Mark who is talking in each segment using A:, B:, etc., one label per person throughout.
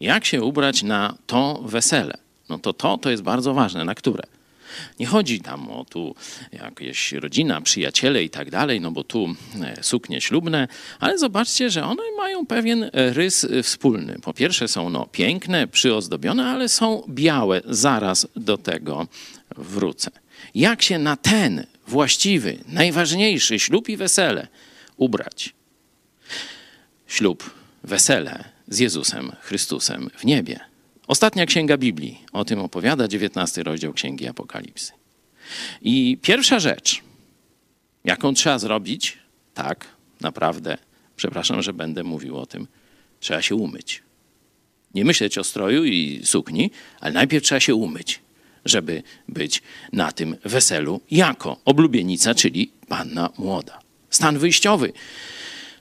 A: Jak się ubrać na to wesele? No to to, to jest bardzo ważne. Na które? Nie chodzi tam o tu jakieś rodzina, przyjaciele i tak dalej, no bo tu e, suknie ślubne, ale zobaczcie, że one mają pewien rys e, wspólny. Po pierwsze są no piękne, przyozdobione, ale są białe. Zaraz do tego wrócę. Jak się na ten właściwy, najważniejszy ślub i wesele ubrać? Ślub, wesele z Jezusem Chrystusem w niebie. Ostatnia księga Biblii o tym opowiada, 19 rozdział Księgi Apokalipsy. I pierwsza rzecz, jaką trzeba zrobić, tak, naprawdę, przepraszam, że będę mówił o tym, trzeba się umyć. Nie myśleć o stroju i sukni, ale najpierw trzeba się umyć, żeby być na tym weselu jako oblubienica, czyli panna młoda. Stan wyjściowy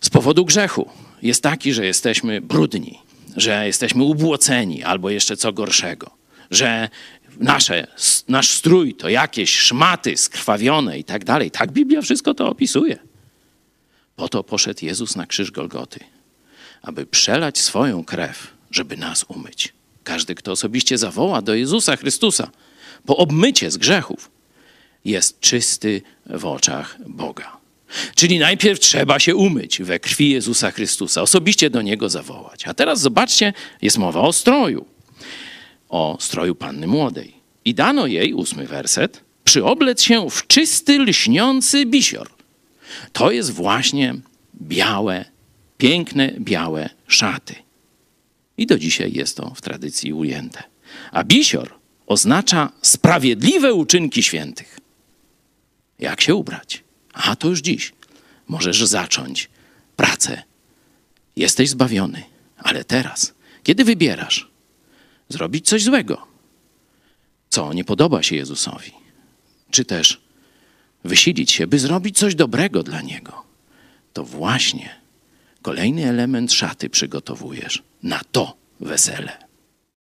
A: z powodu grzechu jest taki, że jesteśmy brudni, że jesteśmy ubłoceni albo jeszcze co gorszego, że nasze, nasz strój to jakieś szmaty skrwawione i tak dalej. Tak Biblia wszystko to opisuje. Po to poszedł Jezus na krzyż Golgoty, aby przelać swoją krew, żeby nas umyć. Każdy, kto osobiście zawoła do Jezusa Chrystusa po obmycie z grzechów, jest czysty w oczach Boga. Czyli najpierw trzeba się umyć we krwi Jezusa Chrystusa, osobiście do Niego zawołać. A teraz zobaczcie, jest mowa o stroju, o stroju panny młodej. I dano jej, ósmy werset, przyoblec się w czysty, lśniący bisior. To jest właśnie białe, piękne, białe szaty. I do dzisiaj jest to w tradycji ujęte. A bisior oznacza sprawiedliwe uczynki świętych. Jak się ubrać? A to już dziś. Możesz zacząć. Pracę. Jesteś zbawiony, ale teraz, kiedy wybierasz? Zrobić coś złego, co nie podoba się Jezusowi, czy też wysilić się, by zrobić coś dobrego dla Niego, to właśnie kolejny element szaty przygotowujesz na to wesele.